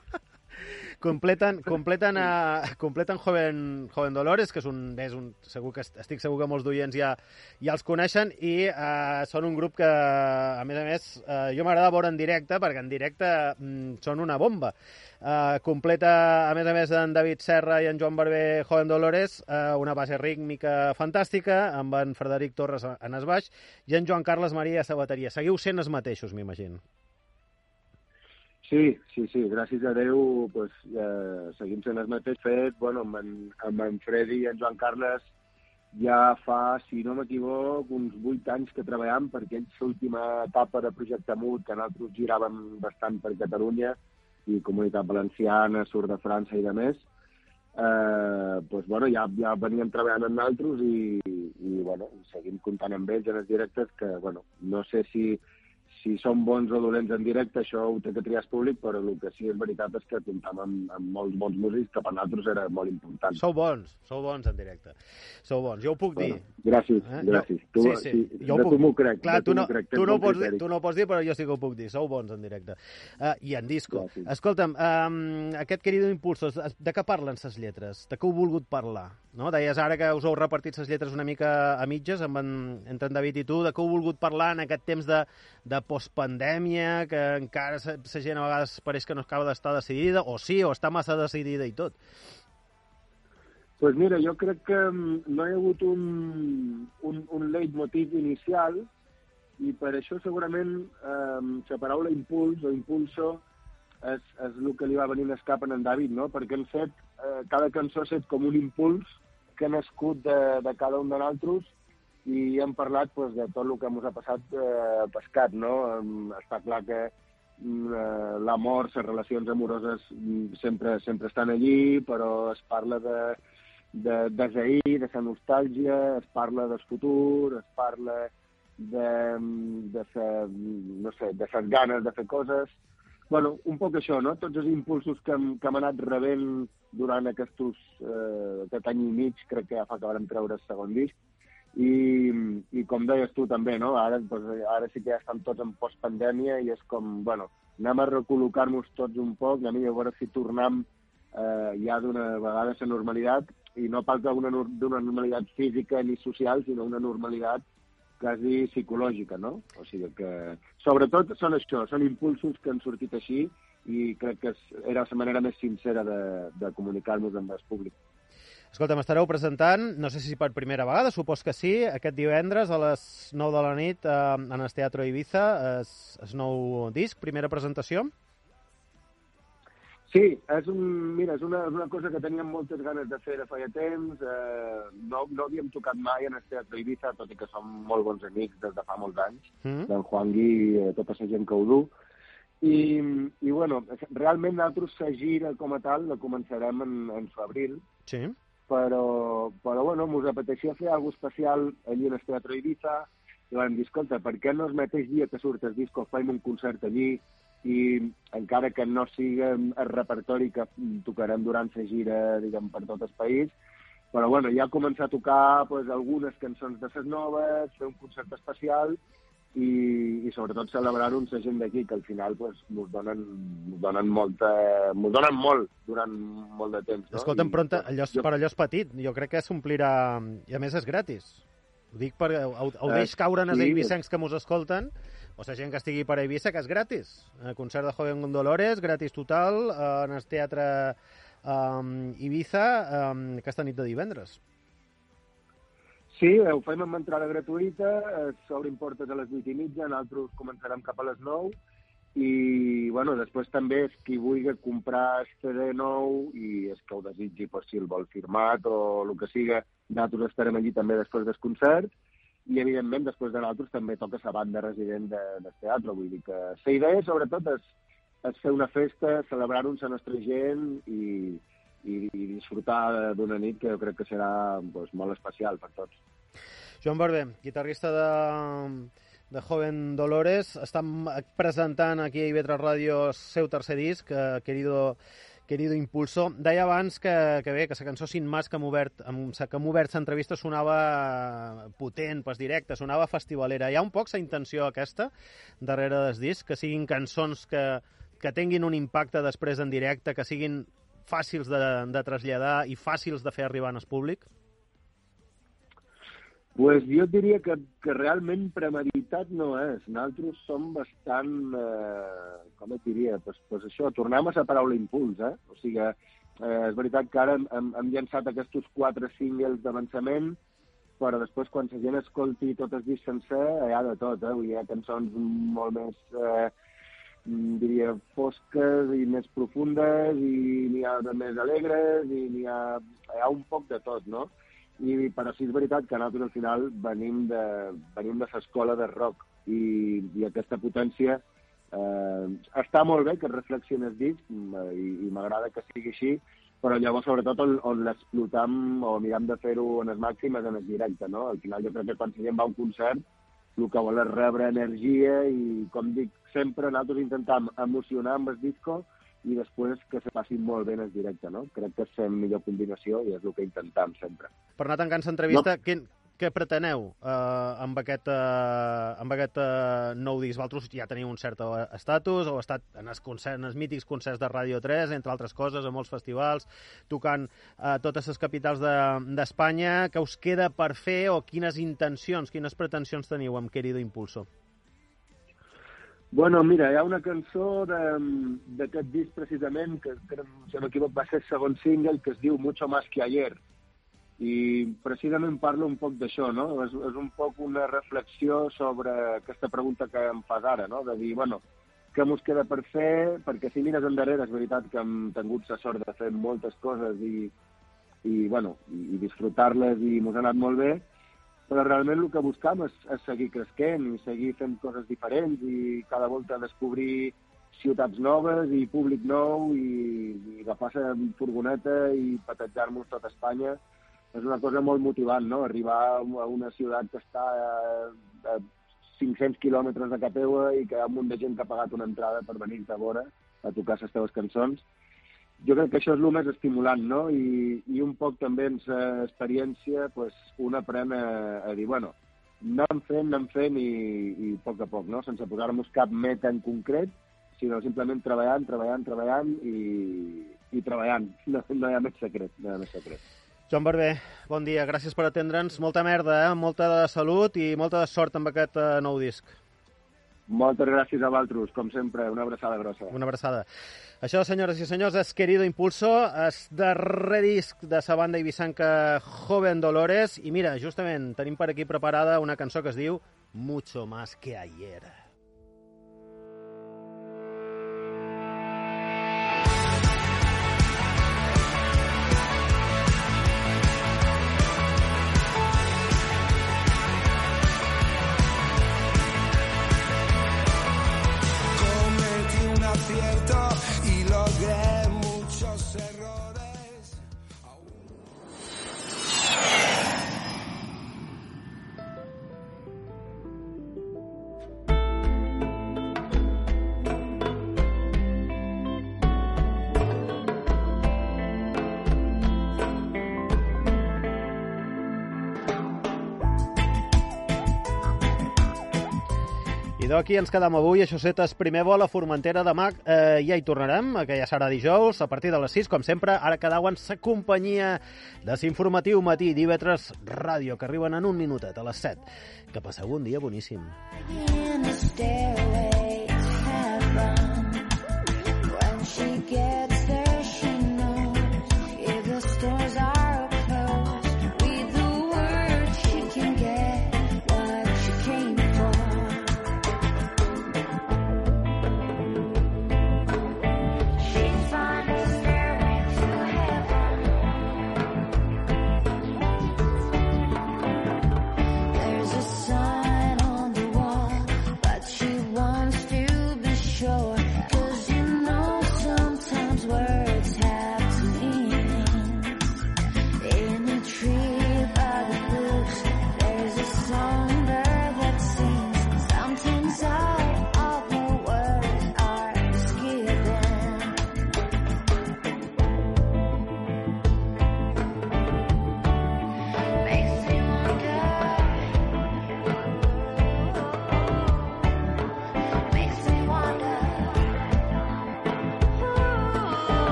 Completen, completen, a, completen Joven, Joven Dolores, que és un, és un, segur que est- estic segur que molts d'oients ja, ja els coneixen, i eh, són un grup que, a més a més, eh, jo m'agrada veure en directe, perquè en directe mm, són una bomba. Eh, completa, a més a més, en David Serra i en Joan Barber Joven Dolores, eh, una base rítmica fantàstica, amb en Frederic Torres en es baix, i en Joan Carles Maria a la bateria. Seguiu sent els mateixos, m'imagino. Sí, sí, sí, gràcies a Déu pues, eh, seguim sent el mateix fet. Bueno, amb en, amb en Freddy i en Joan Carles ja fa, si no m'equivoc, uns vuit anys que treballem per aquella última etapa de projecte MUT, que nosaltres giràvem bastant per Catalunya i Comunitat Valenciana, Sud de França i de més. Eh, pues, bueno, ja, ja veníem treballant amb nosaltres i, i bueno, seguim comptant amb ells en els directes que, bueno, no sé si si són bons o dolents en directe, això ho té que triar el públic, però el que sí és veritat és que comptam amb, amb molts bons músics, que per nosaltres era molt important. Sou bons, sou bons en directe. Sou bons, jo ho puc dir. Gràcies, Eh? gràcies. Jo, Tu, sí, sí. sí, jo de puc tu m'ho crec, Clar, tu no, crec, tu, no pots dir, tu no pots dir, però jo sí que ho puc dir. Sou bons en directe. Uh, I en disco. Escolta'm, um, aquest querido Impulsos, de què parlen ses lletres? De què heu volgut parlar? No? Deies ara que us heu repartit ses lletres una mica a mitges amb en, entre en David i tu. De què heu volgut parlar en aquest temps de, de postpandèmia, que encara la gent a vegades pareix que no acaba d'estar decidida, o sí, o està massa decidida i tot. pues mira, jo crec que mm, no hi ha hagut un, un, un leitmotiv inicial i per això segurament eh, la paraula impuls o impulso és, és el que li va venir al cap en en David, no? perquè hem fet, eh, cada cançó ha set com un impuls que ha nascut de, de cada un de nosaltres i hem parlat pues, de tot el que ens ha passat eh, pescat, no? Està clar que mm, eh, l'amor, les relacions amoroses mm, sempre, sempre estan allí, però es parla de, de, de de la nostàlgia, es parla del futur, es parla de, de, sa, no sé, de les ganes de fer coses. bueno, un poc això, no? Tots els impulsos que hem, que hem anat rebent durant aquests, eh, aquest any i mig, crec que ja fa que vam treure el segon disc, i, i com deies tu també, no? Ara, doncs, ara sí que ja estan tots en postpandèmia i és com, bueno, anem a recol·locar-nos tots un poc, anem a veure si tornem eh, ja d'una vegada a la normalitat, i no pas d'una nor- d'una normalitat física ni social, sinó una normalitat quasi psicològica, no? O sigui que, sobretot, són això, són impulsos que han sortit així i crec que era la manera més sincera de, de comunicar-nos amb el públic. Escolta, m'estareu presentant, no sé si per primera vegada, supos que sí, aquest divendres a les 9 de la nit eh, en el Teatre Ibiza, es, es nou disc, primera presentació. Sí, és, un, mira, és, una, és una cosa que teníem moltes ganes de fer de feia temps. Eh, no, no havíem tocat mai en el Teatre Ibiza, tot i que som molt bons amics des de fa molts anys, Mm. d'en Juan Gui i eh, tota la gent que ho du. I, i bueno, realment nosaltres la gira com a tal la començarem en, en febrer, Sí. Però, però bueno, mos apeteixia fer alguna especial allí en el Teatre Ibiza, i vam dir, escolta, per què no el mateix dia que surt el disco fem un concert allí i encara que no sigui el repertori que tocarem durant la gira, diguem, per tot el país, però bueno, ja començar a tocar pues, algunes cançons de ses noves, fer un concert especial i, i sobretot celebrar-ho amb la gent d'aquí, que al final pues, mos, donen, mos donen molta... mos donen molt durant molt de temps. No? Escolta'm, però allò, jo- per allò és petit, jo crec que s'omplirà... I a més és gratis. Ho dic perquè ho, ho Eh, deix caure en els sí. eivissencs que mos escolten, o la gent que estigui per a Eivissa, que és gratis. El concert de Joven Gondolores, gratis total, eh, en el teatre um, Ibiza, um, aquesta nit de divendres. Sí, ho fem amb entrada gratuïta, eh, s'obrin portes a les 8 i mitja, nosaltres començarem cap a les 9, i bueno, després també és qui vulgui comprar el CD nou i és que ho desitgi per si el vol firmat o el que siga, nosaltres estarem allí també després del concert, i evidentment després de nosaltres també toca la banda resident de, del teatre, vull dir que la idea sobretot és, és fer una festa, celebrar-ho amb la nostra gent i, i, i disfrutar d'una nit que jo crec que serà doncs, molt especial per tots. Joan Barber, guitarrista de, de Joven Dolores, estan presentant aquí a Ivetra Ràdio el seu tercer disc, eh, Querido, Querido Impulso. Deia abans que, que bé, que la cançó Sin Más que hem obert, amb, que hem obert l'entrevista sonava potent, pas directe, sonava festivalera. Hi ha un poc la intenció aquesta darrere del disc, que siguin cançons que, que tinguin un impacte després en directe, que siguin fàcils de, de traslladar i fàcils de fer arribar al públic? Pues jo diria que, que realment premeditat no és. Nosaltres som bastant, eh, com et diria, pues, pues això, tornem a la paraula impuls, eh? O sigui, eh, és veritat que ara hem, hem, hem llançat aquests quatre singles d'avançament, però després quan la gent escolti tot el disc sencer, hi ha de tot, eh? Hi ha cançons molt més... Eh, diria, fosques i més profundes, i n'hi ha de més alegres, i n'hi ha, hi ha un poc de tot, no? I, però sí és veritat que nosaltres al final venim de, venim de l'escola de rock i, i aquesta potència eh, està molt bé que es reflexiones disc mm, i, i m'agrada que sigui així, però llavors sobretot on, on l'explotam o mirem de fer-ho en les màximes en el directe, no? Al final jo crec que quan la gent va a un concert el que vol és rebre energia i, com dic sempre, nosaltres intentam emocionar amb el disco i després que se passin molt bé en el directe, no? Crec que és la millor combinació i és el que intentam sempre. Per anar tancant l'entrevista, no. què, què preteneu uh, amb aquest, uh, amb aquest uh, nou disc? Vosaltres ja teniu un cert estatus, heu estat en els, concerts, en els mítics concerts de Ràdio 3, entre altres coses, a molts festivals, tocant a uh, totes les capitals d'Espanya. De, Què us queda per fer o quines intencions, quines pretensions teniu amb Querido Impulso? Bueno, mira, hi ha una cançó d'aquest disc precisament, que, que si no m'equivoc va ser el segon single, que es diu Mucho más que ayer. I precisament parla un poc d'això, no? És, és un poc una reflexió sobre aquesta pregunta que em fas ara, no? De dir, bueno, què mos queda per fer? Perquè si mires endarrere, és veritat que hem tingut la sort de fer moltes coses i, i bueno, i, i disfrutar-les i mos ha anat molt bé, però realment el que buscam és, és seguir creixent i seguir fent coses diferents i cada volta descobrir ciutats noves i públic nou i, i agafar la furgoneta i patejar-nos tot Espanya és una cosa molt motivant, no? Arribar a una ciutat que està a, a 500 quilòmetres de Capeua i que hi ha un munt de gent que ha pagat una entrada per venir-te a veure a tocar les teves cançons jo crec que això és el més estimulant, no? I, i un poc també en experiència pues, un aprèn a, a dir, bueno, anem fent, anem fent i, i a poc a poc, no? Sense posar-nos cap meta en concret, sinó simplement treballant, treballant, treballant i, i treballant. No, no hi ha més secret, no hi ha més secret. Joan Barber, bon dia, gràcies per atendre'ns. Molta merda, eh? molta de salut i molta de sort amb aquest uh, nou disc. Moltes gràcies a vosaltres, com sempre, una abraçada grossa. Una abraçada. Això, senyores i senyors, és Querido Impulso, és darrer disc de sa banda ibisanca Joven Dolores, i mira, justament tenim per aquí preparada una cançó que es diu Mucho más que ayer. però aquí ens quedam avui. Això setes primer vol a Formentera. Demà eh, ja hi tornarem, que ja serà dijous, a partir de les 6, com sempre. Ara quedauen sa companyia desinformatiu matí d'Ivetres Ràdio, que arriben en un minutet, a les 7. Que passeu un dia boníssim. When she gets